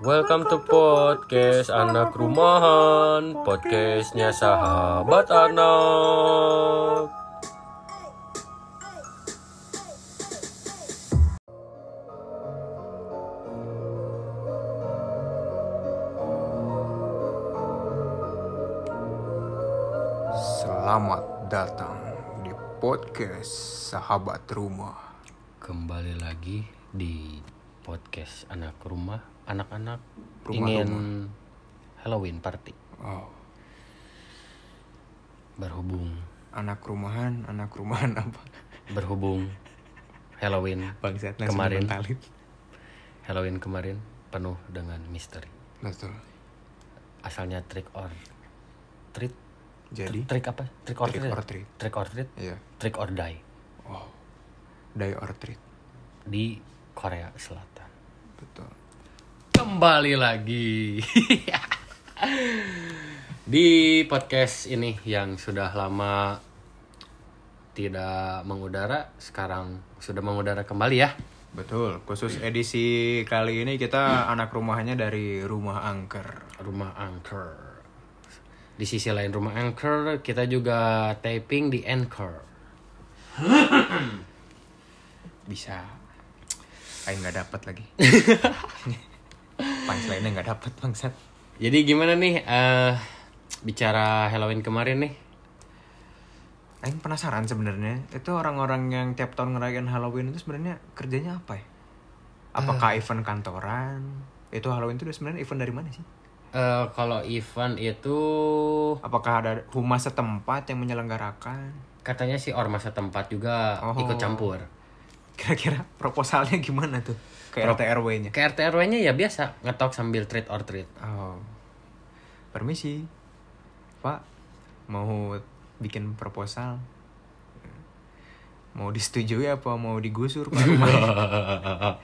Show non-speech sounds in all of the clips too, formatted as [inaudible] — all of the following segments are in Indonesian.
Welcome to podcast anak rumahan, podcastnya sahabat anak. Selamat datang di podcast Sahabat Rumah. Kembali lagi di podcast anak rumah, anak-anak Rumah, ingin Halloween party Oh, berhubung anak rumahan, anak rumahan apa? berhubung Halloween Bangsat Kemarin. dimentalin. Halloween kemarin penuh dengan misteri. Betul. Asalnya trick or treat, Jadi, trick apa? Trick or Trick treat. or treat. Trick or treat, iya. trick or die Oh, die or treat. di Korea Selatan. Betul. Kembali lagi [laughs] di podcast ini yang sudah lama tidak mengudara, sekarang sudah mengudara kembali ya. Betul. Khusus edisi kali ini kita anak rumahannya dari rumah angker. Rumah Anchor. Di sisi lain rumah Anchor, kita juga taping di Anchor. Bisa. Aing nggak dapat lagi. [laughs] Punchline-nya nggak dapat bangsat. Jadi gimana nih eh bicara Halloween kemarin nih? Aing penasaran sebenarnya itu orang-orang yang tiap tahun ngerayain Halloween itu sebenarnya kerjanya apa ya? Apakah event kantoran? Itu Halloween itu sebenarnya event dari mana sih? Eh kalau event itu Apakah ada humas setempat yang menyelenggarakan? katanya sih ormas setempat juga Oh. ikut campur. Kira-kira proposalnya gimana tuh? Ke RT RW-nya. Ke RT RW-nya ya biasa ngetok sambil treat or treat. Oh. Permisi. Pak, mau bikin proposal? Mau disetujui apa mau digusur Pak? [laughs]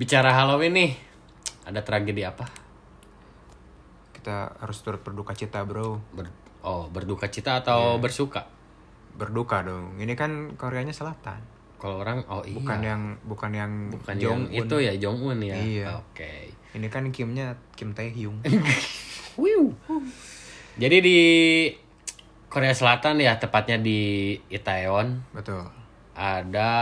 Bicara Halloween nih, ada tragedi apa? Kita harus turut berduka cita, Bro. Ber- oh, berduka cita atau bersuka? Berduka dong. Ini kan Koreanya Selatan. Kalau orang oh iya. Bukan yang bukan yang Bukan Jong yang itu ya Jong Un ya. Iya. Oke. Ini kan Kimnya Kim Tae Hyung. [laughs] Jadi di Korea Selatan ya, tepatnya di Itaewon Betul. ada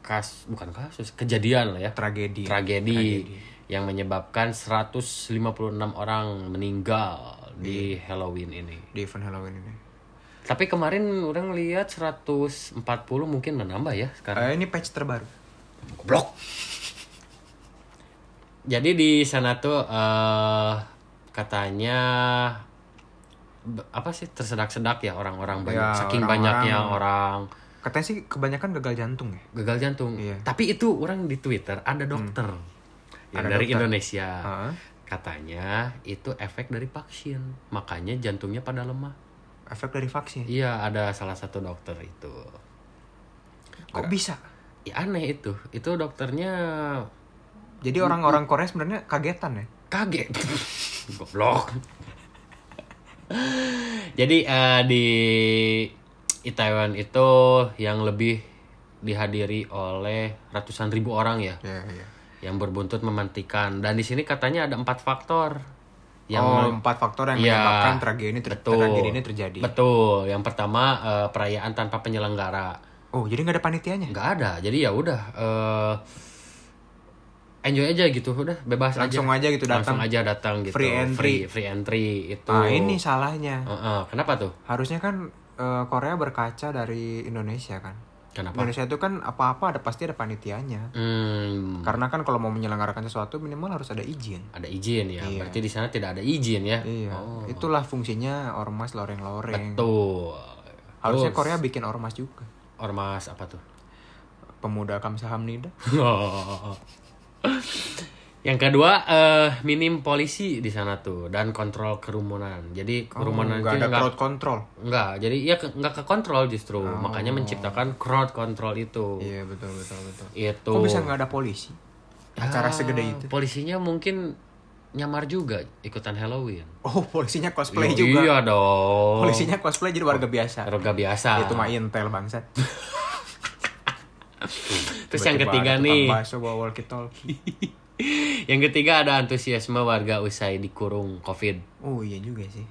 kas bukan kasus, kejadian lah ya. Tragedi. tragedi, yang menyebabkan 156 orang meninggal di Iya. Halloween ini. Di event Halloween ini. Tapi kemarin orang lihat 140 mungkin menambah ya sekarang. Eh, ini patch terbaru. Goblok. Jadi di sana tuh eh katanya apa sih tersedak-sedak ya orang-orang banyak Ya, saking orang-orang- banyaknya orang Katanya sih kebanyakan gagal jantung ya. gagal jantung. Iya. Tapi itu orang di Twitter ada dokter yang Ada dari dokter. Indonesia. Heeh. Katanya itu efek dari vaksin, makanya jantungnya pada lemah. Efek dari vaksin. Iya, ada salah satu dokter itu. Kok bisa? Ya, aneh itu. Itu dokternya Jadi orang-orang Korea sebenarnya kagetan ya. kaget. [laughs] Goblok. Jadi eh, di Itaewon itu yang lebih dihadiri oleh ratusan ribu orang ya, Iya, iya. yang berbuntut memantikan. Dan di sini katanya ada empat faktor yang oh, empat faktor yang Iya, menyebabkan tragedi ini, ter- betul. tragedi ini terjadi. Betul. Yang pertama eh, perayaan tanpa penyelenggara. Oh, jadi nggak ada panitianya? nggak ada. Jadi ya udah eh, enjoy aja gitu, udah bebas Langsung aja gitu Langsung datang. aja datang gitu. Free entry. free, free entry itu. Nah, ini salahnya. Heeh, kenapa tuh? Harusnya kan eh, Korea berkaca dari Indonesia kan. Kenapa? Indonesia itu kan apa-apa ada pasti ada panitianya. Hmm, Karena kan kalau mau menyelenggarakan sesuatu minimal harus ada izin. ada izin ya. Iya. Berarti di sana tidak ada izin ya. Iya. Oh, Itulah fungsinya ormas loreng-loreng. betul. Harusnya Terus, Korea bikin ormas juga. ormas apa tuh? Pemuda Kamsaham Nida. [laughs] Yang kedua eh, minim polisi di sana tuh dan kontrol kerumunan. Jadi kerumunan Oh, nggak itu ada nggak- crowd control. Enggak, jadi ya ke- nggak ke kontrol justru. Makanya menciptakan crowd control itu. Oh. Iya betul betul betul. Itu. Kok bisa nggak ada polisi? Acara Ah, segede itu. Polisinya mungkin nyamar juga ikutan Halloween. Oh polisinya cosplay Yo, juga. Iya dong. Polisinya cosplay jadi warga biasa. Warga biasa. Itu mah intel bangsat. [laughs] Terus yang ketiga nih, bakso bawa walkie talkie. [laughs] [laughs] yang ketiga ada antusiasme warga usai dikurung COVID. Oh iya juga sih.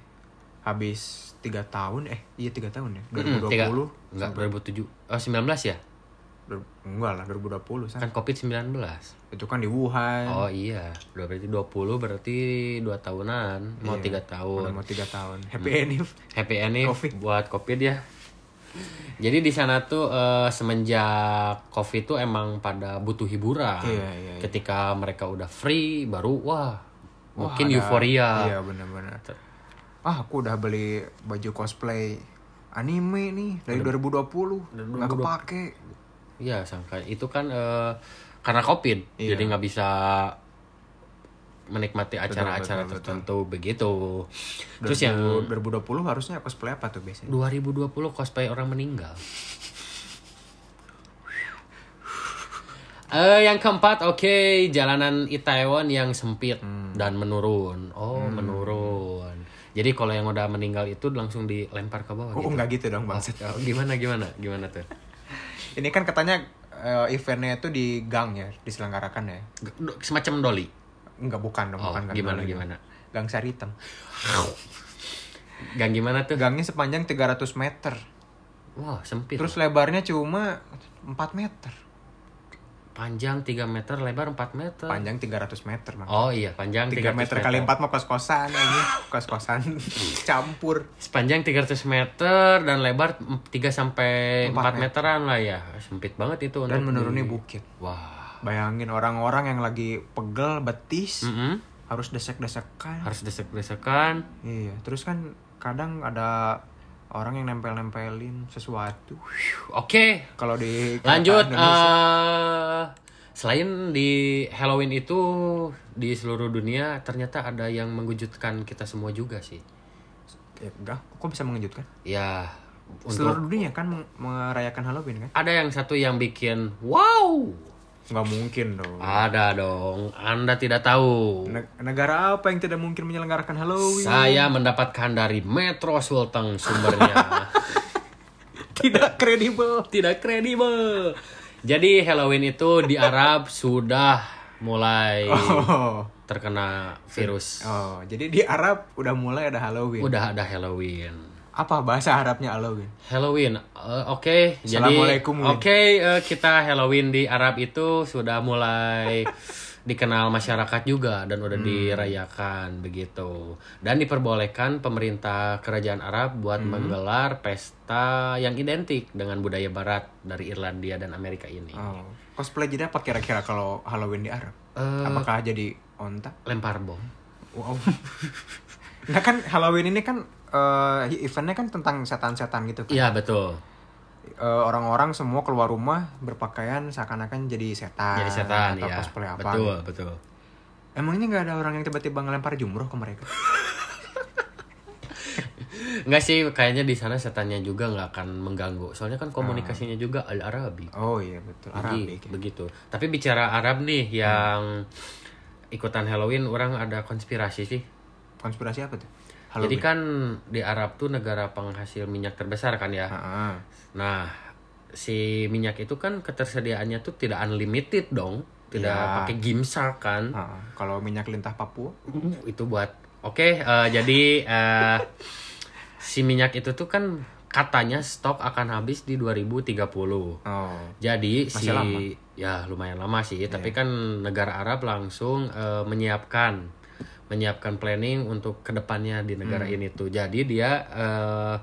Habis tiga tahun, eh iya tiga tahun ya. Mm-mm, 2020. tiga- enggak 2007. Oh, 19 ya? Ber- enggak lah 2020 san. Kan COVID-19. Itu kan di Wuhan. Oh iya, Dua- berarti 20 berarti 2 tahunan, mau Iya, tiga Udah tahun. mau tiga tahun. Happy ending. Happy ending Covid. buat Covid ya. Jadi di sana tuh eh, semenjak Covid tuh emang pada butuh hiburan. Iya, iya, iya. Ketika mereka udah free baru wah Wah, mungkin ada- euforia. Iya benar-benar. Ah aku udah beli baju cosplay anime nih dari 2020 nggak kepake. Iya, sangka itu kan eh, karena Covid, Iya. jadi nggak bisa menikmati acara-acara betul, betul. tertentu begitu. Terus yang 2020 harusnya cosplay apa tuh biasanya? 2020 cosplay orang meninggal. [laughs] Eh yang keempat, oke, jalanan Itaewon yang sempit Hmm. dan menurun. Oh, menurun. Jadi kalau yang udah meninggal itu langsung dilempar ke bawah Oh, gitu. enggak gitu dong bang. Oh, gimana gimana? Gimana tuh? Ini kan katanya eh, eventnya itu di gang ya, diselenggarakan ya. Semacam doli. Enggak bukan dong, Oh, bukan gang gimana dulu. gimana? Gang Saritem. Gang gimana tuh? Gangnya sepanjang 300 meter. Wah, sempit. Terus lebarnya cuma 4 meter. panjang 3 meter, lebar 4 meter. Panjang 300 meter, Bang. Oh iya, panjang 3 300 meter kali 4 mah kos-kosan aja. Kos-kosan [laughs] campur. Sepanjang 300 meter dan lebar 3 sampai 4 Empat meteran lah ya. Sempit banget itu Dan menuruni di- bukit. Wah. Bayangin orang-orang yang lagi pegel, betis, Mm-mm. harus desek-desekan. Harus desek-desekan. Iya, terus kan kadang ada orang yang nempel-nempelin sesuatu. Oke, Kalau di lanjut. eh selain di Halloween itu di seluruh dunia ternyata ada yang mengejutkan kita semua juga sih. ya, enggak, kok bisa mengejutkan? Ya, Seluruh untuk dunia kan merayakan Halloween kan? ada yang satu yang bikin wow. Nggak mungkin dong. Ada dong. Anda tidak tahu. Ne- negara apa yang tidak mungkin menyelenggarakan Halloween? Saya mendapatkan dari Metro Sulteng sumbernya. [laughs] tidak kredibel. Tidak kredibel. Jadi Halloween itu di Arab sudah mulai Oh. terkena virus. Oh, jadi di Arab udah mulai ada Halloween. Udah ada Halloween. Apa bahasa Arabnya Halloween? Halloween, Eh, oke. Jadi, Assalamualaikum, Win. oke eh, kita Halloween di Arab itu sudah mulai [laughs] dikenal masyarakat juga dan Hmm. udah dirayakan begitu. Dan diperbolehkan pemerintah kerajaan Arab buat Hmm. menggelar pesta yang identik dengan budaya Barat dari Irlandia dan Amerika ini. Oh. Cosplay jadi apa kira-kira kalau Halloween di Arab? Eh, Apakah jadi onta? lempar bom. Wow. Nah kan Halloween ini kan eh, eventnya kan tentang setan-setan gitu kan. Iya betul. Eh, orang-orang semua keluar rumah berpakaian seakan-akan jadi setan. Jadi setan atau ya. cosplay apa. Betul gitu. betul. Emangnya nggak ada orang yang tiba-tiba ngelempar jumroh ke mereka? [laughs] Enggak sih, kayaknya di sana setannya juga nggak akan mengganggu. Soalnya kan komunikasinya juga al Arabi. Oh iya betul. Arabik. ya. begitu. Tapi bicara Arab nih yang ikutan Halloween, orang ada konspirasi sih. Konspirasi apa tuh? Jadi kan di Arab tuh negara penghasil minyak terbesar kan ya. Heeh. Nah, si minyak itu kan ketersediaannya tuh tidak unlimited dong. Tidak Ya. pakai gimsa kan. Heeh. Kalau minyak lintah Papua, itu buat oke eh, jadi eh, si minyak itu tuh kan katanya stok akan habis di 2030 oh jadi Masih si lama. ya lumayan lama sih tapi kan negara Arab langsung eh, menyiapkan menyiapkan planning untuk ke depannya di negara ini tuh. Jadi dia eh,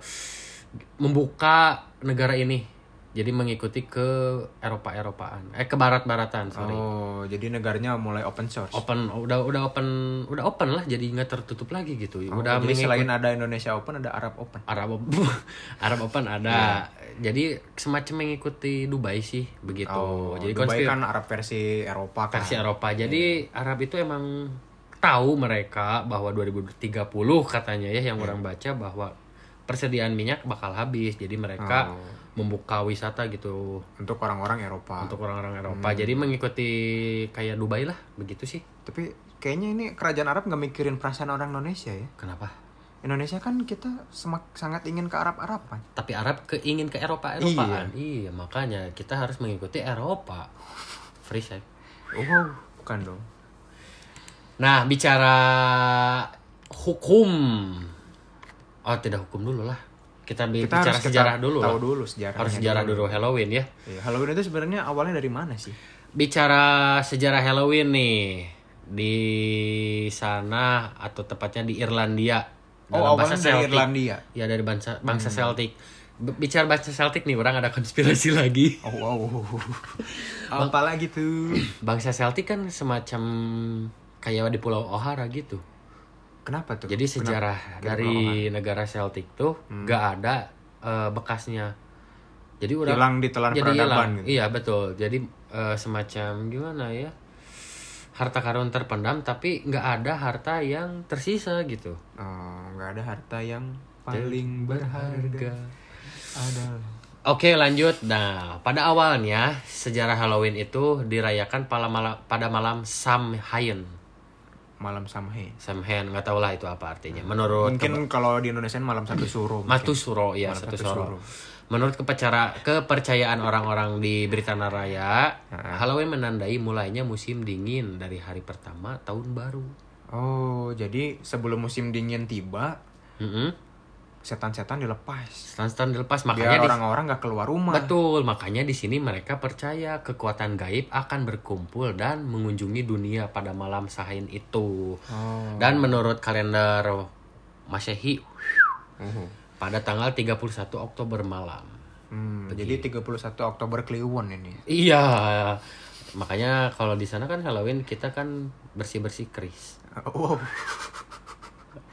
membuka negara ini. Jadi mengikuti ke Eropa Eropaan eh ke Barat Baratan sorry. Oh jadi negaranya mulai open source. open udah udah open udah open lah. Jadi nggak tertutup lagi gitu. Oh, udah jadi mengikut- selain ada Indonesia Open ada Arab Open. Arab [laughs] Arab Open ada. Jadi semacam mengikuti Dubai sih begitu. Oh, jadi Dubai konspir- kan Arab versi Eropa kan. versi Eropa. Jadi Arab itu emang tahu mereka bahwa 2030 katanya ya yang orang baca bahwa persediaan minyak bakal habis jadi mereka Oh. membuka wisata gitu Untuk orang-orang Eropa. untuk orang-orang Eropa jadi mengikuti kayak Dubai lah begitu sih Tapi kayaknya ini kerajaan Arab nggak mikirin perasaan orang Indonesia ya. kenapa Indonesia kan kita semak, sangat ingin ke Arab-Araban. Tapi Arab ke ingin ke Eropa Eropaan. Iya. makanya kita harus mengikuti Eropa. Free sex. Oh, bukan dong. Nah, bicara hukum. Oh, tidak hukum dulu lah. Kita, Kita bicara harus kita sejarah dulu tahu lah. dulu sejarahnya Harus sejarah dulu. dulu Halloween ya. Iya, Halloween itu sebenarnya awalnya dari mana sih? Bicara sejarah Halloween nih di sana atau tepatnya di Irlandia. Oh, Dalam bahasa awalnya dari Celtic. Irlandia. Ya dari bangsa bangsa Celtic. B- Bicara bangsa Celtic nih orang ada konspirasi lagi. Oh, wow. [laughs] Apa lagi tuh? Bangsa Celtic kan semacam kayak di Pulau O'Hara gitu. Kenapa tuh? Jadi sejarah Kenapa? dari negara Celtic tuh Hmm. nggak ada eh, bekasnya. Jadi udah hilang ditelan jadi peradaban hilang. gitu. Iya betul. Jadi eh, semacam gimana ya? Harta karun terpendam tapi nggak ada harta yang tersisa gitu. Oh, nggak ada harta yang paling berharga adalah Oke lanjut. Nah pada awalnya sejarah Halloween itu dirayakan pada malam pada malam Samhain. Malam Samhain. Samhain nggak tahu lah itu apa artinya. Menurut Mungkin kalau di Indonesia malam satu suruh. Matu Suro ya Malam satu satu Suro. Suro. Menurut kepercara, kepercayaan orang-orang di Britania Raya, Ha. Halloween menandai mulainya musim dingin dari hari pertama tahun baru. Oh, jadi sebelum musim dingin tiba, Mm-mm. Setan-setan dilepas. Stan-stan dilepas makanya orang-orang nggak keluar rumah. betul makanya di sini mereka percaya kekuatan gaib akan berkumpul dan mengunjungi dunia pada malam Sahin itu. Oh. Dan menurut kalender Masehi Uhuh. pada tanggal 31 Oktober malam. Hmm, jadi 31 Oktober Kliwon ini. Iya. Makanya kalau di sana kan Halloween kita kan bersih-bersih keris. [laughs] Wow.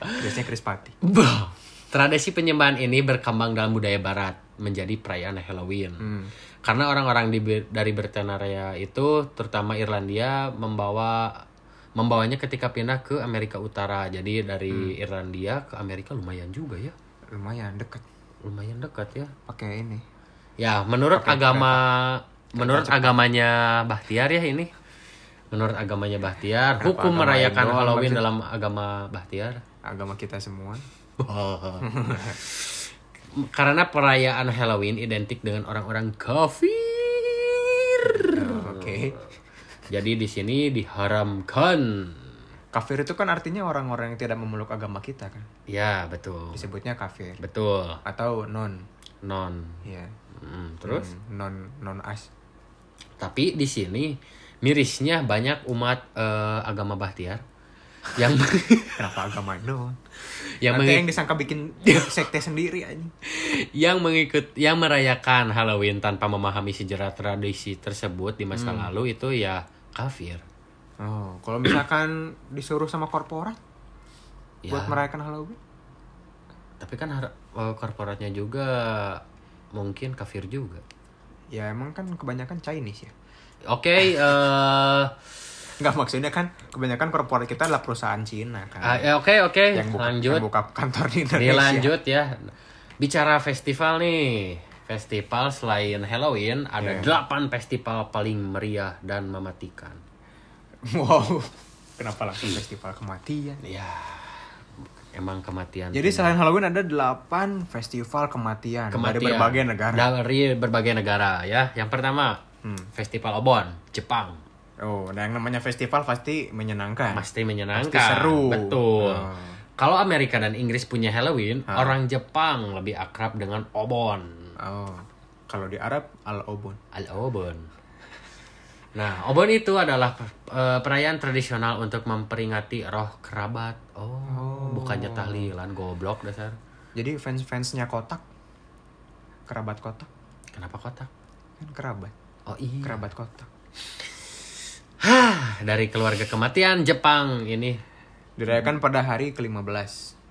Biasanya Krispati. Bah. Tradisi penyembahan ini berkembang dalam budaya barat menjadi perayaan Halloween. Hmm. Karena orang-orang di, dari Britania itu terutama Irlandia membawa membawanya ketika pindah ke Amerika Utara. Jadi dari Irlandia ke Amerika lumayan juga ya. Lumayan dekat. Lumayan dekat ya. Pakai ini. Ya, menurut Pakai agama menurut agamanya Bahtiar ya ini. Menurut agamanya Bahtiar, Kenapa hukum agama merayakan Halloween dalam agama Bahtiar Agama kita semua. [laughs] karena perayaan Halloween identik dengan orang-orang kafir. Oh, Oke. Jadi di sini diharamkan. Kafir itu kan artinya orang-orang yang tidak memeluk agama kita kan. Ya, betul. Disebutnya kafir. Betul. Atau non. Non. Ya. Hmm, terus Hmm, non non as. tapi di sini mirisnya banyak umat eh, agama Bahtiar yang [laughs] Kenapa agama non? yang Nanti yang disangka bikin [laughs] sekte sendiri aja. yang mengikut yang merayakan Halloween tanpa memahami sejarah tradisi tersebut di masa lalu itu ya kafir. Oh, kalau misalkan [clears throat] disuruh sama korporat Ya, buat merayakan Halloween, tapi kan eh, korporatnya juga mungkin kafir juga. ya emang kan kebanyakan Chinese ya. Oke, eh [laughs] Enggak maksudnya kan kebanyakan korporat kita adalah perusahaan Cina kan. ah, ya, oke oke yang buka, lanjut. yang buka kantor di Indonesia. Nih lanjut ya. Bicara festival nih. Festival selain Halloween ada Iya. delapan festival paling meriah dan mematikan. Wow. Kenapa langsung festival kematian? Ya, emang kematian. Jadi selain Halloween ada 8 festival kematian, kematian dari berbagai negara. Dari berbagai negara ya. Yang pertama, Hmm. Festival Obon, Jepang. Oh, nah yang namanya festival pasti menyenangkan. Pasti menyenangkan. Pasti seru. Betul. Oh. Kalau Amerika dan Inggris punya Halloween, Ah. orang Jepang lebih akrab dengan Obon. Oh. Kalau di Arab al-obon. Al-Obon. Nah, Obon itu adalah eh, perayaan tradisional untuk memperingati roh kerabat. Oh, Oh. bukannya tahlilan goblok dasar. Jadi fans-fansnya kotak kerabat kotak Kenapa kotak? kan kerabat. Oh iya. Kerabat kotak. Hah, dari keluarga kematian Jepang ini Dirayakan pada hari ke-15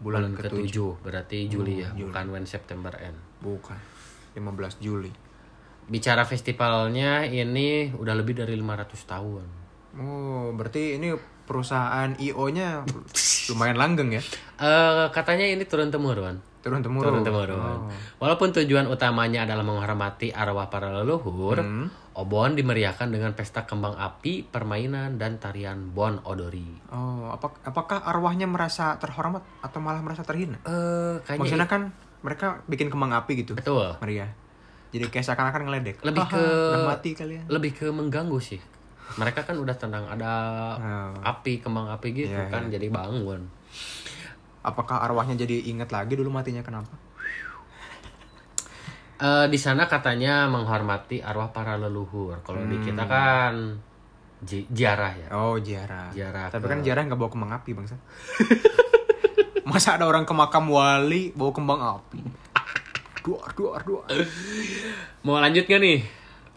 bulan, bulan ke-7. ke-7 berarti Juli ya, Juli. bukan when September end. Bukan. 15 Juli. Bicara festivalnya ini udah lebih dari 500 tahun. Oh, berarti ini perusahaan IO-nya lumayan langgeng ya. Eh katanya ini turun temurun. Turun temurun. turun temurun. Oh. Walaupun tujuan utamanya adalah menghormati arwah para leluhur, Hmm. Obon dimeriahkan dengan pesta kembang api, permainan dan tarian Bon Odori. Oh, apa, apakah arwahnya merasa terhormat atau malah merasa terhina? Eh, kayaknya Maksudnya kan mereka bikin kembang api gitu. betul. Meriah. Jadi kayak seakan-akan ngeledek. Lebih ke- mati kalian. Lebih ke mengganggu sih. Mereka kan udah tenang ada Oh. api, kembang api gitu Iya, kan, jadi bangun. Apakah arwahnya jadi inget lagi dulu matinya kenapa? Eh, di sana katanya menghormati arwah para leluhur. Kalau di kita kan ji- ziarah ya. Oh, ziarah. Ziarah Tapi ke- kan ziarah nggak bawa kembang api, Bangsa. [laughs] Masa ada orang ke makam wali bawa kembang api? Duar, duar, duar. Mau lanjut gak nih?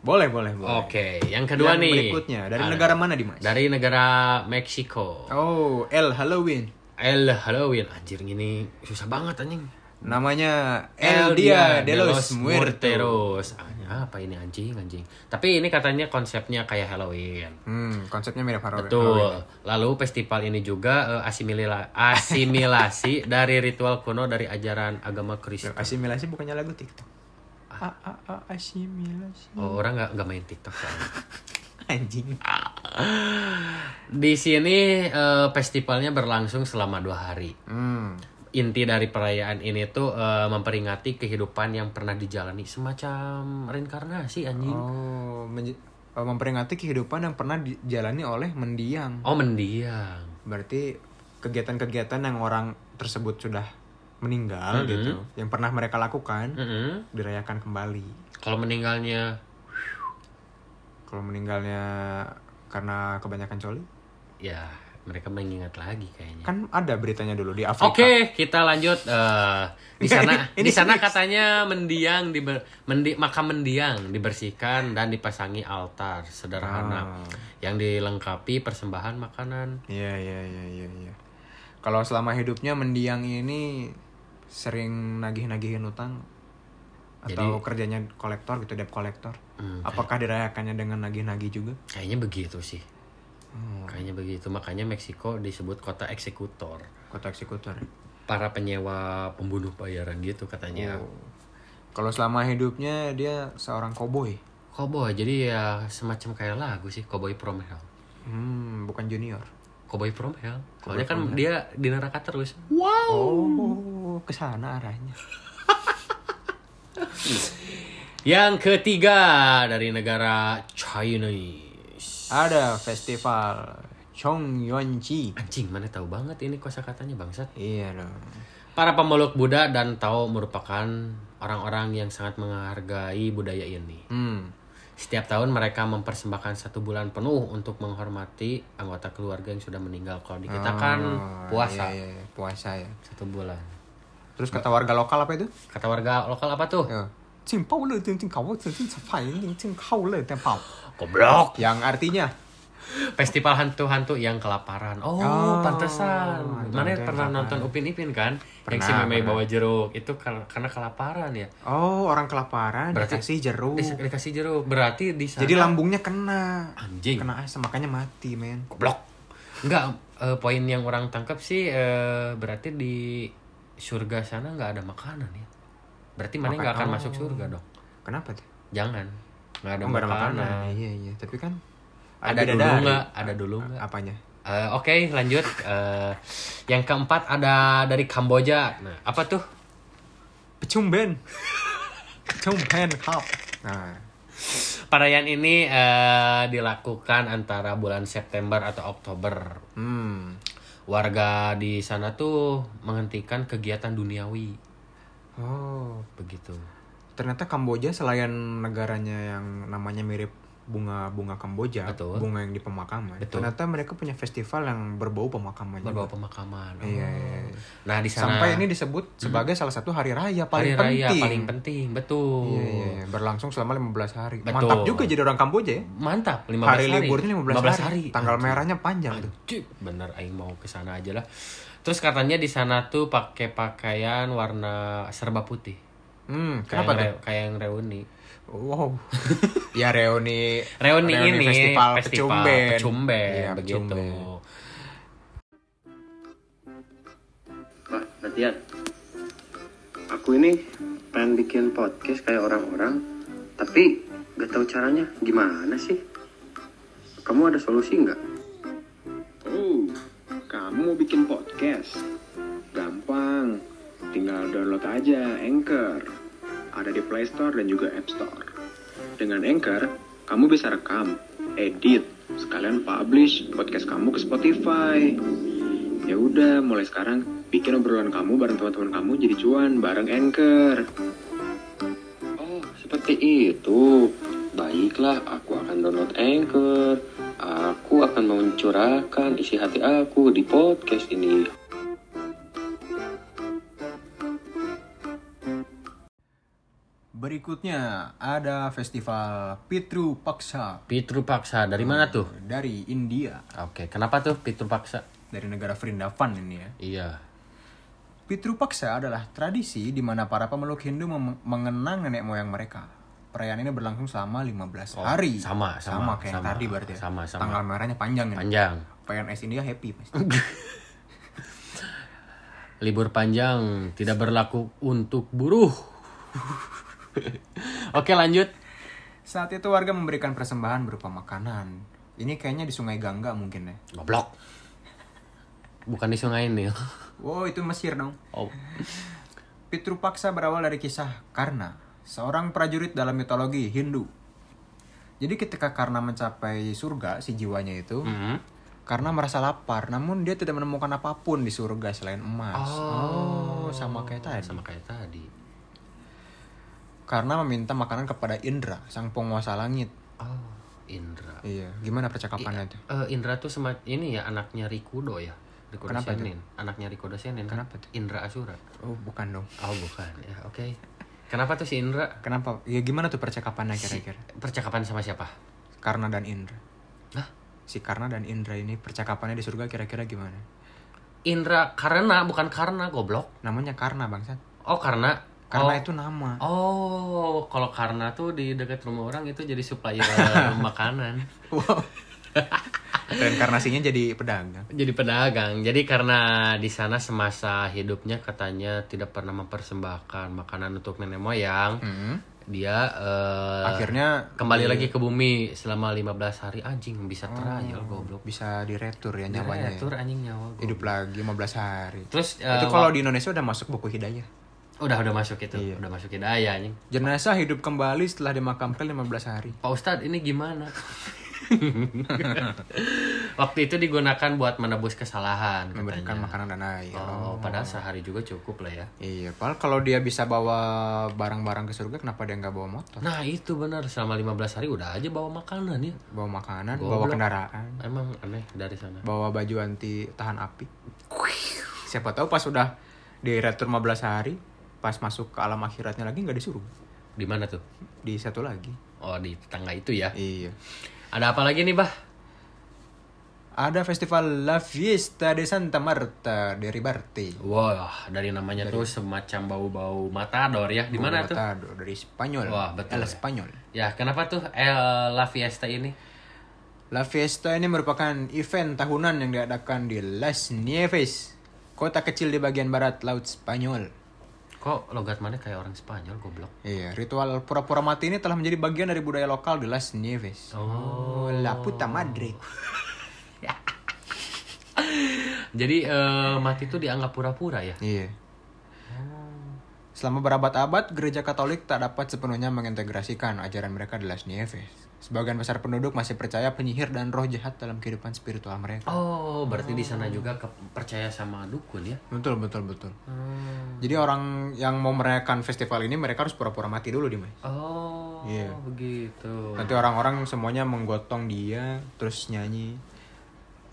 Boleh, boleh, boleh. Oke, yang kedua Yang nih. Berikutnya, dari Ah, negara mana, Dimas? Dari negara Meksiko. Oh, El Halloween. El Halloween anjir ini susah banget anjing. Namanya El Dia de los. Muerteros. Ah, apa ini anjing anjing. Tapi ini katanya konsepnya kayak Halloween. Hmm, konsepnya mirip Halloween. Betul. Lalu festival ini juga eh, asimila- asimilasi [laughs] dari ritual kuno dari ajaran agama Kristen. Asimilasi bukannya lagu TikTok. A a a asimilasi. Oh, orang nggak nggak main TikTok soalnya. [laughs] Anjing. Di sini eh, festivalnya berlangsung selama dua hari. Hmm. Inti dari perayaan ini tuh eh, memperingati kehidupan yang pernah dijalani semacam reinkarnasi anjing. Oh, oh, memperingati kehidupan yang pernah dijalani oleh mendiang. Oh, mendiang. Berarti kegiatan-kegiatan yang orang tersebut sudah meninggal Mhm. gitu, yang pernah mereka lakukan Mm-mm. dirayakan kembali. Kalau meninggalnya Kalau meninggalnya karena kebanyakan coli, ya mereka mengingat lagi kayaknya. kan ada beritanya dulu di Afrika. Oke, kita lanjut eh, di sana. Di sana katanya mendiang di mendi, makam mendiang dibersihkan dan dipasangi altar sederhana Ah. yang dilengkapi persembahan makanan. Iya iya iya iya. iya. Kalau selama hidupnya mendiang ini sering nagih-nagihin utang atau kerjanya kolektor gitu debt kolektor. Hmm, Apakah dirayakannya dengan nagih-nagih juga? kayaknya begitu sih. Hmm, Kayaknya begitu. Makanya Meksiko disebut kota eksekutor. kota eksekutor. Para penyewa pembunuh bayaran gitu katanya. Oh. Kalau selama hidupnya dia seorang koboi. Cowboy, jadi ya semacam kayak lagu sih, Cowboy from Hell. Hmm, bukan junior. Cowboy from Hell. Soalnya kan Hell. dia di neraka terus. Oh, ke sana arahnya. [laughs] Yang ketiga dari negara Chinese. Ada festival Chongyuanchi. Anjing, mana tahu banget ini kosakatanya bangsat. Iya dong. Para pemeluk Buddha dan Tao merupakan orang-orang yang sangat menghargai budaya ini. Hmm. Setiap tahun mereka mempersembahkan satu bulan penuh untuk menghormati anggota keluarga yang sudah meninggal. Kalau di kita kan Oh, puasa Iya, iya, iya. puasa ya. satu bulan. Terus kata warga lokal apa itu? Kata warga lokal apa tuh? Ya. Cing pau le cing cing kau cing cing capai cing cing kau le teng pau. Goblok. Yang artinya Festival hantu-hantu yang kelaparan. Oh, Oh, pantesan. Mana pernah kelaparan. nonton Upin Ipin kan? yang si Pernah, meme pernah. bawa jeruk itu kar- karena kelaparan ya. oh orang kelaparan Berarti- dikasih jeruk. Dis- dikasih jeruk. Berarti di sana Jadi lambungnya kena. anjing. Kena asam makanya mati, men. Goblok. Enggak, eh, poin yang orang tangkap sih eh, berarti di surga sana nggak ada makanan ya. Berarti mana nggak akan masuk surga dong. Kenapa tuh? Jangan. Nggak ada Oh, nggak makanan. Iya, iya, tapi kan Ada dulu bidadari. nggak? Ada dulu nggak? Apanya? Eh, Oke, lanjut. Eh, yang keempat ada dari Kamboja. Nah, apa tuh? Pecumben. Pecumben cup. Nah, Perayaan ini eh, dilakukan antara bulan September atau Oktober. hmm. Warga di sana tuh menghentikan kegiatan duniawi. Oh, Begitu. ternyata Kamboja selain negaranya yang namanya mirip bunga-bunga Kamboja, Betul. bunga yang di pemakaman. Betul. Ternyata mereka punya festival yang berbau pemakaman. juga. Berbau pemakaman. Oh. Iya, iya, iya. Nah, di sana Sampai ini disebut sebagai salah satu hari raya paling hari raya penting. paling penting, betul. Iya, iya, iya. berlangsung selama 15 hari. Betul. Mantap juga jadi orang Kamboja ya. Mantap, 15 Hari hari. liburnya 15, hari. Tanggal Anjing. merahnya panjang tuh. Anjing, bener aing mau ke sana aja lah. Terus katanya di sana tuh pakai pakaian warna serba putih. Hmm, Kayak kenapa yang, tuh? re- kayak yang reuni. Wow. [laughs] ya reuni Reuni, ini festival, festival pecumben. pecumben, Iya, begitu. pecumben. Wah, latihan. aku ini pengen bikin podcast kayak orang-orang, tapi gak tahu caranya gimana sih? Kamu ada solusi nggak? Oh, kamu mau bikin podcast? Gampang, tinggal download aja Anchor. Ada di Play Store dan juga App Store. Dengan Anchor, kamu bisa rekam, edit, sekalian publish podcast kamu ke Spotify. Ya udah, mulai sekarang bikin obrolan kamu bareng teman-teman kamu jadi cuan bareng Anchor. Oh, seperti itu. Baiklah, aku akan download Anchor. Aku akan mencurahkan isi hati aku di podcast ini. Berikutnya ada festival Pitru Paksa Pitru Paksa dari mana tuh? dari India, Oke, kenapa tuh Pitru Paksa? dari negara Vrindavan ini ya. Iya. Pitru Paksa adalah tradisi di mana para pemeluk Hindu mengenang nenek moyang mereka. Perayaan ini berlangsung selama 15 hari. Oh, sama, sama, kayak sama. tadi berarti ya. Sama, sama. Tanggal merahnya panjang ya. Panjang. PNS India happy pasti. [laughs] Libur panjang tidak berlaku untuk buruh. [laughs] Oke, lanjut. Saat itu warga memberikan persembahan berupa makanan. Ini kayaknya di Sungai Gangga mungkin ya. Goblok. Bukan di sungai ini. Wow, itu Mesir dong. Oh. Pitru Paksa berawal dari kisah Karna, seorang prajurit dalam mitologi Hindu. Jadi ketika Karna mencapai surga, si jiwanya itu, Mhm. Karna merasa lapar, namun dia tidak menemukan apa pun di surga selain emas. Oh, sama kayak tadi. Sama kayak tadi. Karena meminta makanan kepada Indra, sang penguasa langit. Oh, Indra. Iya, gimana percakapannya itu? Eh, Indra tuh sama ini ya anaknya Rikudo ya. Rikudo Kenapa Senin. Anaknya Rikudo Senin. kan? Kenapa tuh? Indra Asura. Oh, bukan dong. Oh, bukan. Ya, oke. Kenapa tuh si Indra? Kenapa? Ya gimana tuh percakapannya kira-kira? Percakapan sama siapa? Karna dan Indra. Hah? Si Karna dan Indra ini percakapannya di surga kira-kira gimana? Indra karena bukan karena goblok. Namanya Karna, bangsat. Oh, karena Karena oh. itu nama. Oh, kalau karena tuh di dekat rumah orang itu jadi supplier [laughs] makanan. Wow. [laughs] Reinkarnasinya jadi pedagang. Jadi pedagang. Jadi karena di sana semasa hidupnya katanya tidak pernah mempersembahkan makanan untuk nenek moyang, Hmm. dia eh, Akhirnya kembali lagi ke bumi selama 15 hari anjing bisa trial goblok. bisa diretur ya nyawanya. ya. Diretur anjing nyawa. goblok. Hidup lagi 15 hari. Terus eh, itu kalau di Indonesia udah masuk buku hidayah. udah udah masuk itu, Iya. udah masuk hidayah anjing. Jenazah hidup kembali setelah dimakamkan 15 hari. Pak Ustadz ini gimana? [laughs] [laughs] Waktu itu digunakan buat menebus kesalahan Memberikan katanya. makanan dan air. Oh, padahal sehari juga cukup lah ya. Iya, padahal kalau dia bisa bawa barang-barang ke surga, kenapa dia nggak bawa motor? Nah itu benar selama 15 hari udah aja bawa makanan ya. Bawa makanan, Goblok. bawa kendaraan, Emang aneh dari sana. bawa baju anti tahan api. Siapa tahu pas udah diretur 15 hari, pas masuk ke alam akhiratnya lagi nggak disuruh. Di mana tuh? Di satu lagi. Oh di tetangga itu ya. Iya. Ada apa lagi nih bah? Ada festival La Fiesta de Santa Marta de Ribarte. Wah dari namanya tuh semacam bau-bau matador ya. Di mana tuh? Matado, Dari Spanyol. Wah, betul El ya. Spanyol. Ya kenapa tuh El La Fiesta ini? La Fiesta ini merupakan event tahunan yang diadakan di Las Nieves, kota kecil di bagian barat Laut Spanyol. Kok logat mana kayak orang Spanyol goblok? Iya, ritual pura-pura mati ini telah menjadi bagian dari budaya lokal di Las Nieves. Oh. la puta madre. [laughs] Jadi eh, mati itu dianggap pura-pura ya? Iya. Selama berabad-abad, gereja Katolik tak dapat sepenuhnya mengintegrasikan ajaran mereka di Las Nieves. Sebagian besar penduduk masih percaya penyihir dan roh jahat dalam kehidupan spiritual mereka. Oh berarti di sana juga ke- percaya sama dukun ya? Betul, betul, betul. Hmm. Jadi orang yang mau merayakan festival ini mereka harus pura-pura mati dulu di Mas. Oh Iya. begitu. Nanti orang-orang semuanya menggotong dia terus nyanyi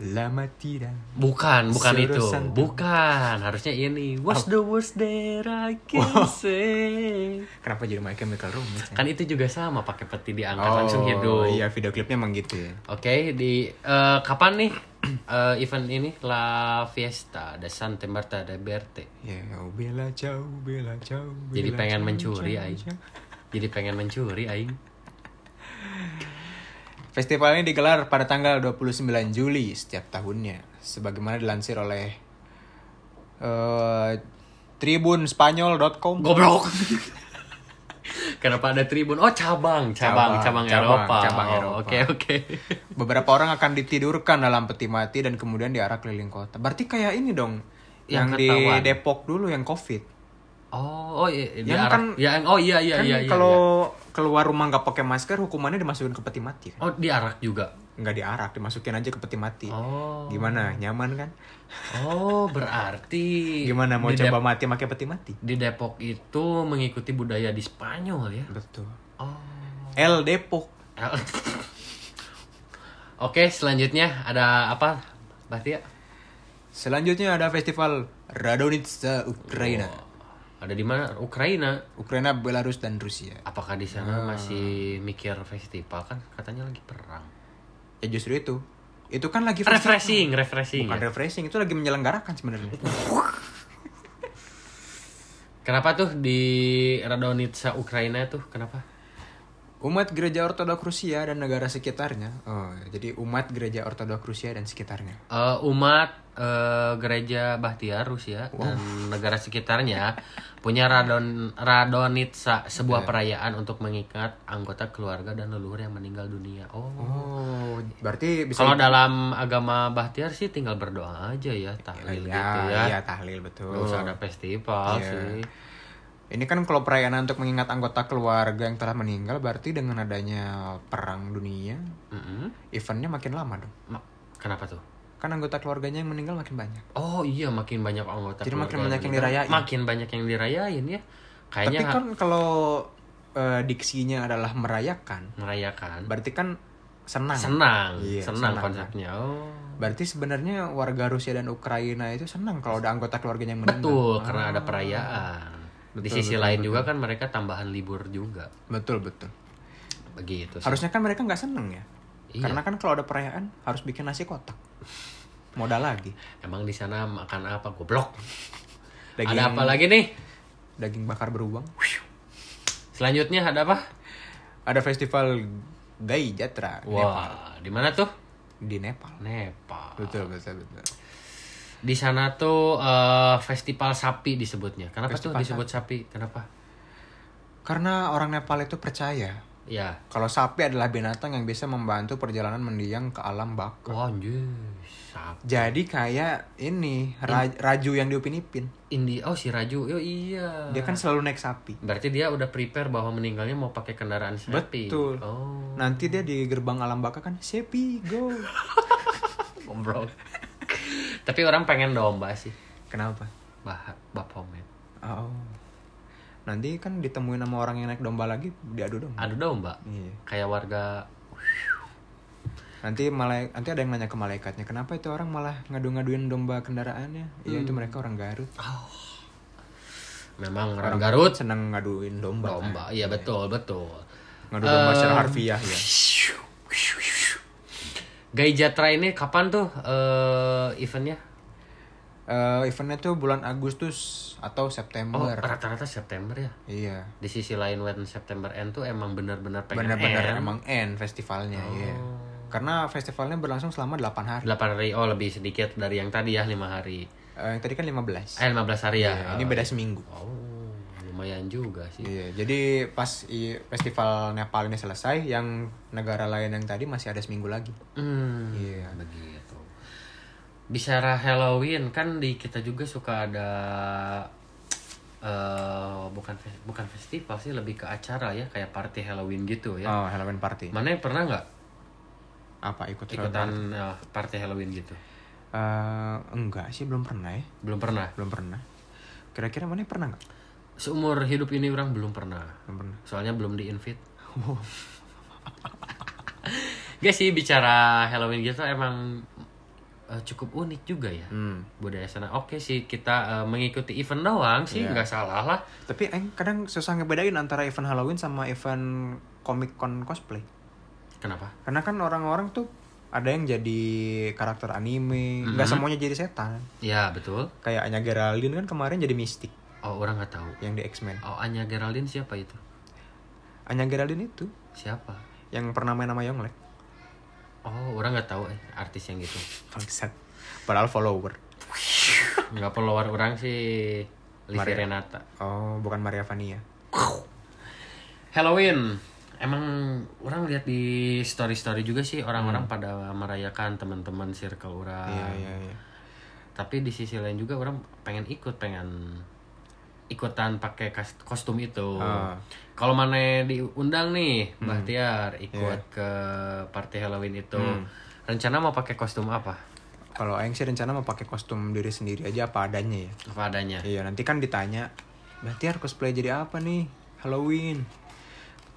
La Matira. Bukan, bukan Suruh itu. santai. Bukan, harusnya ini. What's the worst that I can say? Kenapa jadi My Chemical Romance? ya? Kan itu juga sama pakai peti diangkat langsung hidup. Iya, video klipnya emang gitu ya. Oke, di eh, kapan nih [clears throat] eh, event ini La Fiesta de Santa Marta de Berte? Ya, oh, bela jauh, bela jauh. Jadi bela pengen jauh, mencuri jauh, aing. jauh. Jadi pengen mencuri aing. Festival ini digelar pada tanggal 29 Juli setiap tahunnya. Sebagaimana dilansir oleh eh, tribunspanyol.com Goblok. [laughs] Kenapa ada tribun? Oh cabang, cabang, cabang, Cabang, Eropa. cabang Oh, Eropa. Oke oke. [laughs] Beberapa orang akan ditidurkan dalam peti mati dan kemudian diarak keliling kota. Berarti kayak ini dong. Yang Yang, di. Depok dulu yang Covid. Oh, oh iya, di Yang arah- kan- ya, oh iya iya kan iya iya. kalau keluar rumah nggak pakai masker hukumannya dimasukin ke peti mati iya. kan? Oh, diarak juga. Nggak diarak, dimasukin aja ke peti mati. Oh. Gimana? Nyaman kan? Oh, berarti Gimana mau coba Dep- mati pakai peti mati? di Depok itu mengikuti budaya di Spanyol ya. Betul. Oh. El Depok. [laughs] Oke, selanjutnya ada apa? Berarti ya? Selanjutnya ada festival Radonitsa Ukraina. Ada di mana? Ukraina. Ukraina, Belarus dan Rusia. Apakah di sana masih mikir festival kan katanya lagi perang. Ya justru itu. Itu kan lagi festival. Refreshing, refreshing. Bukan ya. refreshing, itu lagi menyelenggarakan sebenarnya. Kenapa tuh di Radonitsa Ukraina tuh? Kenapa? Umat gereja Ortodoks Rusia dan negara sekitarnya. Oh, jadi umat gereja Ortodoks Rusia dan sekitarnya. Eh, umat eh, gereja Bahtiar Rusia dan negara sekitarnya punya radon Radonitsa sebuah perayaan untuk mengikat anggota keluarga dan leluhur yang meninggal dunia. Oh. Oh, berarti bisa Kalau dalam agama Bahtiar sih tinggal berdoa aja ya, tahlil ya, gitu ya. Iya, tahlil betul. Nggak usah ada festival Iya. sih. Ini kan kalau perayaan untuk mengingat anggota keluarga yang telah meninggal berarti dengan adanya perang dunia, Mm-mm. eventnya makin lama dong. Ma- Kenapa tuh? Kan anggota keluarganya yang meninggal makin banyak. Oh iya makin banyak anggota Jadi makin banyak yang meninggal. dirayain. Makin banyak yang dirayain ya. Kayaknya Tapi kan kalau eh, diksinya adalah merayakan, merayakan. berarti kan senang. Senang, Iya, senang, senang, konsepnya. Oh. Berarti sebenarnya warga Rusia dan Ukraina itu senang kalau ada anggota keluarganya yang meninggal. Betul, karena ada perayaan. Di Betul, sisi betul, lain betul. juga kan mereka tambahan libur juga. Betul betul. Begitu sih. Harusnya kan mereka nggak seneng ya. Iya. Karena kan kalau ada perayaan harus bikin nasi kotak. Modal lagi. Emang di sana makan apa goblok? Daging, Ada apa lagi nih? Daging bakar beruang. Selanjutnya ada apa? Ada festival Gai Jatra. Wah, di mana tuh? di Nepal. Nepal. Betul betul betul. Di sana tuh eh, festival sapi disebutnya. Kenapa Festival tuh disebut sapi? Kenapa? Karena orang Nepal itu percaya Ya. kalau sapi adalah binatang yang bisa membantu perjalanan mendiang ke alam baka. Wah, anjir. Sapi. Jadi kayak ini ra- raju yang diupin-ipin. Indi oh si Raju. Oh iya. Dia kan selalu naik sapi. Berarti dia udah prepare bahwa meninggalnya mau pakai kendaraan sapi. Betul. Oh. Nanti dia di gerbang alam baka kan sepi go. [laughs] Goblok. Tapi orang pengen domba sih. Kenapa? Bah, Baphomet. Oh. Nanti kan ditemuin sama orang yang naik domba lagi diadu dong. Ada domba. Iya. Kayak warga Nanti malah nanti ada yang nanya ke malaikatnya, kenapa itu orang malah ngadu-ngaduin domba kendaraannya? Iya itu mereka orang Garut. memang orang Garut seneng ngaduin domba. domba. Iya betul, betul. Ngadu domba Eh, secara harfiah ya. Gai Jatra ini kapan tuh eh, eventnya? Eh, eventnya tuh bulan Agustus atau Oh, September. rata-rata September ya. Iya. Di sisi lain when September end tuh emang benar-benar pengen Benar-benar emang end festivalnya, iya. Karena festivalnya berlangsung selama 8 hari. 8 hari, oh lebih sedikit dari yang tadi ya 5 hari. Eh, yang tadi kan 15. Eh 15 hari ya. Iya, ini beda seminggu. Oh, lumayan juga sih. Iya, jadi pas i- festival Nepal ini selesai, yang negara lain yang tadi masih ada seminggu lagi. Hmm, Iya. begitu. Bicara Halloween kan di kita juga suka ada eh bukan bukan festival sih lebih ke acara ya kayak party Halloween gitu ya. Oh, Halloween party. Mana yang pernah nggak Apa ikut ikutan eh, party Halloween gitu? Eh, enggak sih, belum pernah ya. Belum pernah. Belum pernah. Kira-kira mana pernah nggak? Seumur hidup ini orang belum pernah. Belum pernah. Soalnya belum di invite. Gak [laughs] sih bicara Halloween gitu emang eh, cukup unik juga ya Hmm. budaya sana. Oke sih kita eh, mengikuti event doang sih Iya. nggak salah lah. Tapi eh, kadang susah ngebedain antara event Halloween sama event Comic Con cosplay. Kenapa? Karena kan orang-orang tuh ada yang jadi karakter anime, nggak semuanya jadi setan. Ya betul. Kayak Anya Geraldine kan kemarin jadi mistik Oh orang nggak tahu. yang di X-Men. Oh Anya Geraldine siapa itu? Anya Geraldine itu Siapa? yang pernah main sama Yonglek. Oh orang nggak tahu eh artis yang gitu. Bangsat. Padahal follower. [laughs] Nggak follower orang sih Livi Maria. Renata Oh, bukan Maria Vania. Halloween emang orang lihat di story story juga sih orang-orang pada merayakan teman-teman circle orang Hmm. Iya, iya, iya. tapi di sisi lain juga orang pengen ikut pengen ikutan pakai kostum itu Ah. kalau mana diundang nih Mbah Tiar ikut Iya. ke party Halloween itu Hmm. rencana mau pakai kostum apa Kalau Aing sih rencana mau pakai kostum diri sendiri aja apa adanya ya. apa adanya Iya, nanti kan ditanya, berarti harus cosplay jadi apa nih? Halloween.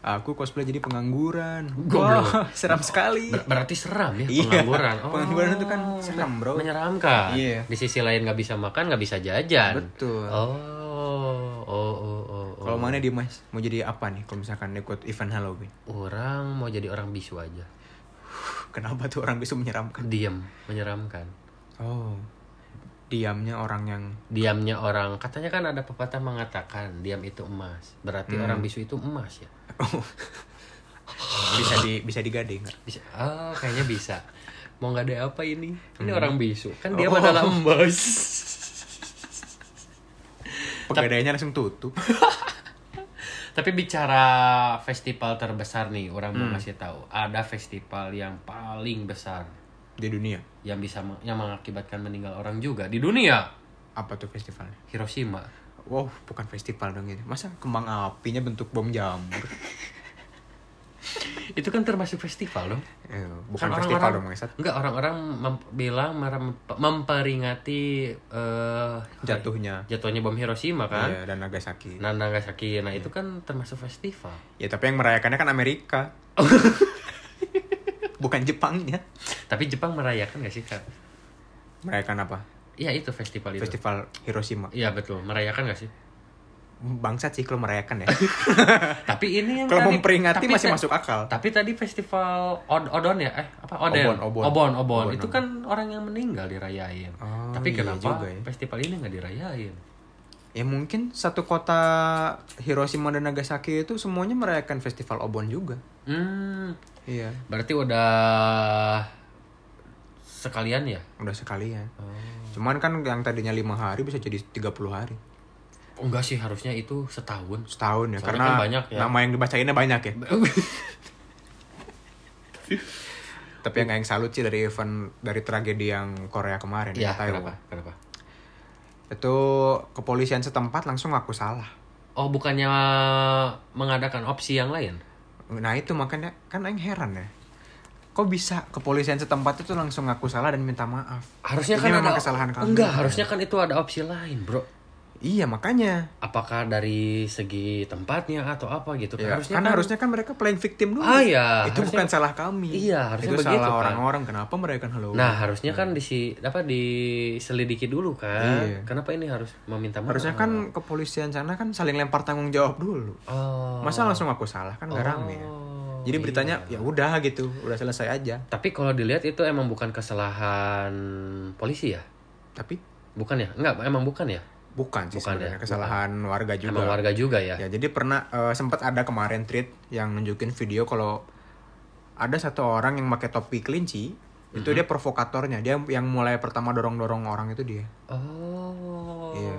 Aku cosplay jadi pengangguran. Goblok. Wah, [laughs] seram sekali. Ber- berarti seram ya Iya, pengangguran [laughs] pengangguran itu kan seram, bro. menyeramkan Iya. di sisi lain nggak bisa makan nggak bisa jajan Betul. oh oh oh oh, oh. Kalau mana dia mas mau jadi apa nih? Kalau misalkan ikut event Halloween, orang mau jadi orang bisu aja kenapa tuh orang bisa menyeramkan? diam menyeramkan Oh, diamnya orang yang diamnya orang katanya kan ada pepatah mengatakan diam itu emas berarti Hmm. orang bisu itu emas ya bisa di bisa digading nggak? bisa oh kayaknya bisa mau nggak ada apa ini ini Hmm. orang bisu kan dia Oh. adalah emas [laughs] Pegadaiannya langsung tutup. [laughs] tapi bicara festival terbesar nih orang Hmm. mau ngasih tahu ada festival yang paling besar di dunia. yang bisa yang mengakibatkan meninggal orang juga di dunia Apa tuh festivalnya? Hiroshima Wow, bukan festival dong ini. Masa kembang apinya bentuk bom jamur? [laughs] itu kan termasuk festival dong Eh, bukan Kan festival orang-orang- dong, Maesat. Enggak, orang-orang mem- bilang merem- memperingati eh, Jatuhnya. jatuhnya bom Hiroshima kan. Iya, dan Nagasaki. Nah, Nagasaki. Nah, itu kan termasuk festival. Ya, tapi yang merayakannya kan Amerika. [laughs] bukan Jepangnya. Tapi Jepang merayakan gak sih, Kak? Merayakan apa? Iya, itu festival itu. Festival Hiroshima. Iya, betul. Merayakan gak sih? Bangsat sih kalau merayakan ya. [laughs] Tapi ini yang kalau memperingati tapi masih masuk akal. Tapi tadi festival Od Odon ya? Eh, apa? Oden. Obon, Obon. Obon, Obon. Obon, Itu kan orang yang meninggal dirayain. Oh, Tapi iya kenapa juga ya. festival ini nggak dirayain? Ya mungkin satu kota Hiroshima dan Nagasaki itu semuanya merayakan festival Obon juga. Hmm, Iya, berarti udah sekalian ya? udah sekalian. Oh. Cuman kan yang tadinya lima hari bisa jadi 30 hari. Enggak sih, harusnya itu setahun. Setahun ya, Soalnya karena kan banyak ya. nama yang dibacainnya banyak ya. [laughs] Tapi yang yang salut sih dari event dari tragedi yang Korea kemarin ya, Taiwan. kenapa? Kenapa? Itu kepolisian setempat langsung ngaku salah. Oh, bukannya mengadakan opsi yang lain? Nah itu makanya kan yang heran ya. Kok bisa kepolisian setempat itu langsung ngaku salah dan minta maaf? Harusnya Ini kan memang ada kesalahan kami. Enggak, harusnya kan itu ada opsi lain, Bro. Iya makanya. Apakah dari segi tempatnya atau apa gitu? Ya, harusnya kan, kan harusnya kan mereka playing victim dulu. Ah, iya. Itu Harusnya- bukan salah kami. Iya, harusnya itu begitu, salah kan. orang-orang. Kenapa mereka Halloween? Nah, harusnya kan disi apa diselidiki dulu kan. Iya. Kenapa ini harus meminta maaf? harusnya kan kepolisian sana kan saling lempar tanggung jawab dulu. Oh. Masa langsung aku salah kan nggak Oh, rame ya. Jadi beritanya iya. ya udah gitu, udah selesai aja. Tapi kalau dilihat itu emang bukan kesalahan polisi ya? Tapi Bukan ya? Enggak, emang bukan ya? Bukan sih Bukan sebenarnya ya, kesalahan warga juga. Emang warga juga ya? Ya, jadi pernah eh, sempat ada kemarin tweet yang nunjukin video kalau ada satu orang yang pakai topi kelinci, itu Mhm. dia provokatornya. Dia yang mulai pertama dorong-dorong orang itu dia. Oh. Iya.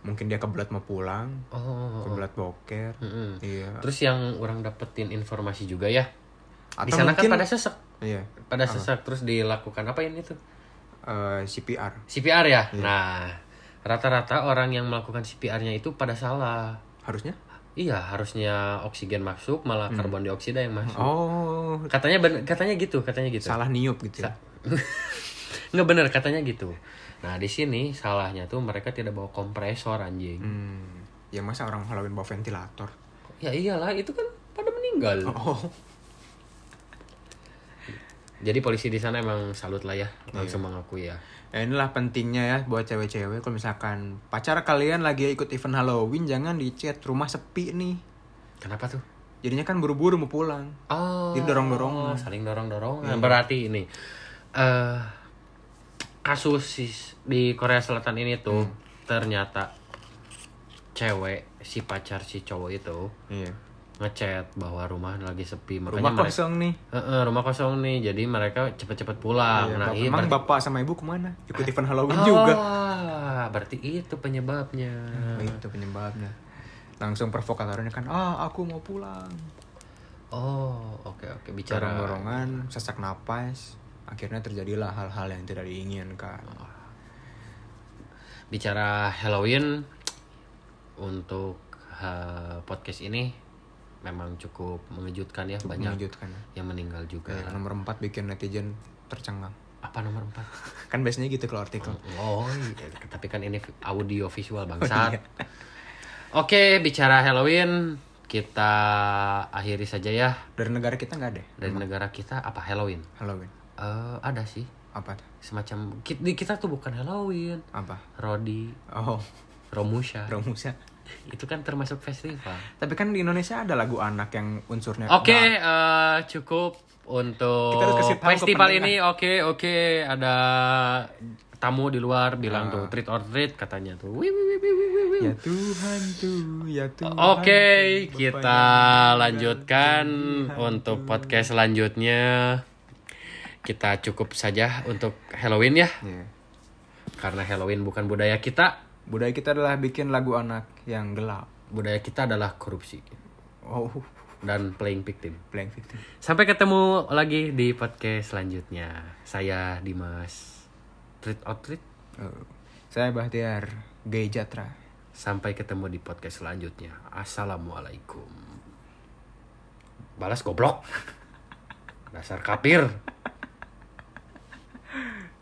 Mungkin dia kebelat mau pulang, Oh. kebelat boker. Mm-mm. Iya. Terus yang orang dapetin informasi juga ya. di Atau sana mungkin kan pada sesek. iya, Pada sesek terus dilakukan apa ini tuh? eh, CPR. CPR ya? Iya. Nah, rata-rata orang yang melakukan CPR-nya itu pada salah. Harusnya? Iya, harusnya oksigen masuk, malah karbon dioksida yang masuk. Hmm. Oh, Katanya ben- katanya gitu, katanya gitu. salah niup gitu. ya. Sa- [laughs] Nggak bener katanya gitu. Nah, di sini salahnya tuh mereka tidak bawa kompresor anjing. Hmm. Ya masa orang Halloween bawa ventilator? Ya iyalah, itu kan pada meninggal. Oh. Jadi polisi di sana emang salut lah ya, langsung Iya. mengakui ya. Ya inilah pentingnya ya buat cewek-cewek kalau misalkan pacar kalian lagi ikut event Halloween jangan di chat rumah sepi nih. Kenapa tuh? Jadinya kan buru-buru mau pulang. Oh, Jadi dorong-dorongan. saling dorong-dorongan. Iya. Berarti ini eh kasus di Korea Selatan ini tuh Hmm. ternyata cewek si pacar si cowok itu Iya. Ngechat bahwa rumah lagi sepi makanya Rumah mereka kosong nih. Eh, eh, rumah kosong nih jadi mereka cepet-cepet pulang Iya, nah Bap- iya Emang berarti- bapak sama ibu ke mana? Ikut event Halloween Oh, juga. berarti itu penyebabnya Nah, itu penyebabnya. Langsung provokatornya kan, ah aku mau pulang. oh oke oke bicara Dorong-dorongan, sesak napas. Akhirnya terjadilah hal-hal yang tidak diinginkan. bicara Halloween untuk eh, podcast ini memang cukup mengejutkan ya banyak Mengejutkan. yang meninggal juga Ya, nomor 4 bikin netizen tercengang. apa nomor empat [laughs] Kan biasanya gitu kalau artikel. oh iya. tapi kan ini audio visual bangsat oke bicara Halloween kita akhiri saja ya Dari negara kita nggak ada ya? dari negara kita apa Halloween Halloween. Eh, ada sih Apa semacam kita tuh bukan Halloween Apa? Rodi Oh, Romusha Romusa. Itu kan termasuk festival Tapi kan di Indonesia ada lagu anak yang unsurnya Oke, Nah, eh, cukup untuk festival ini. Oke, oke, ada tamu di luar bilang Ah. tuh treat or treat katanya tuh. Wih, wih, wih, wih, wih, wih. Ya Tuhan tuh, ya Tuhan. Oke, tuh, kita lanjutkan Tuhan untuk tuh. podcast selanjutnya. Kita cukup saja untuk Halloween ya, Iya. karena Halloween bukan budaya kita. Budaya kita adalah bikin lagu anak yang gelap. Budaya kita adalah korupsi Oh, dan playing victim. playing victim. Sampai ketemu lagi di podcast selanjutnya. Saya Dimas. Treat or treat. Oh. Saya Bahtiar, Gay Jatra. Sampai ketemu di podcast selanjutnya. Assalamualaikum. Balas goblok. [laughs] Dasar kapir.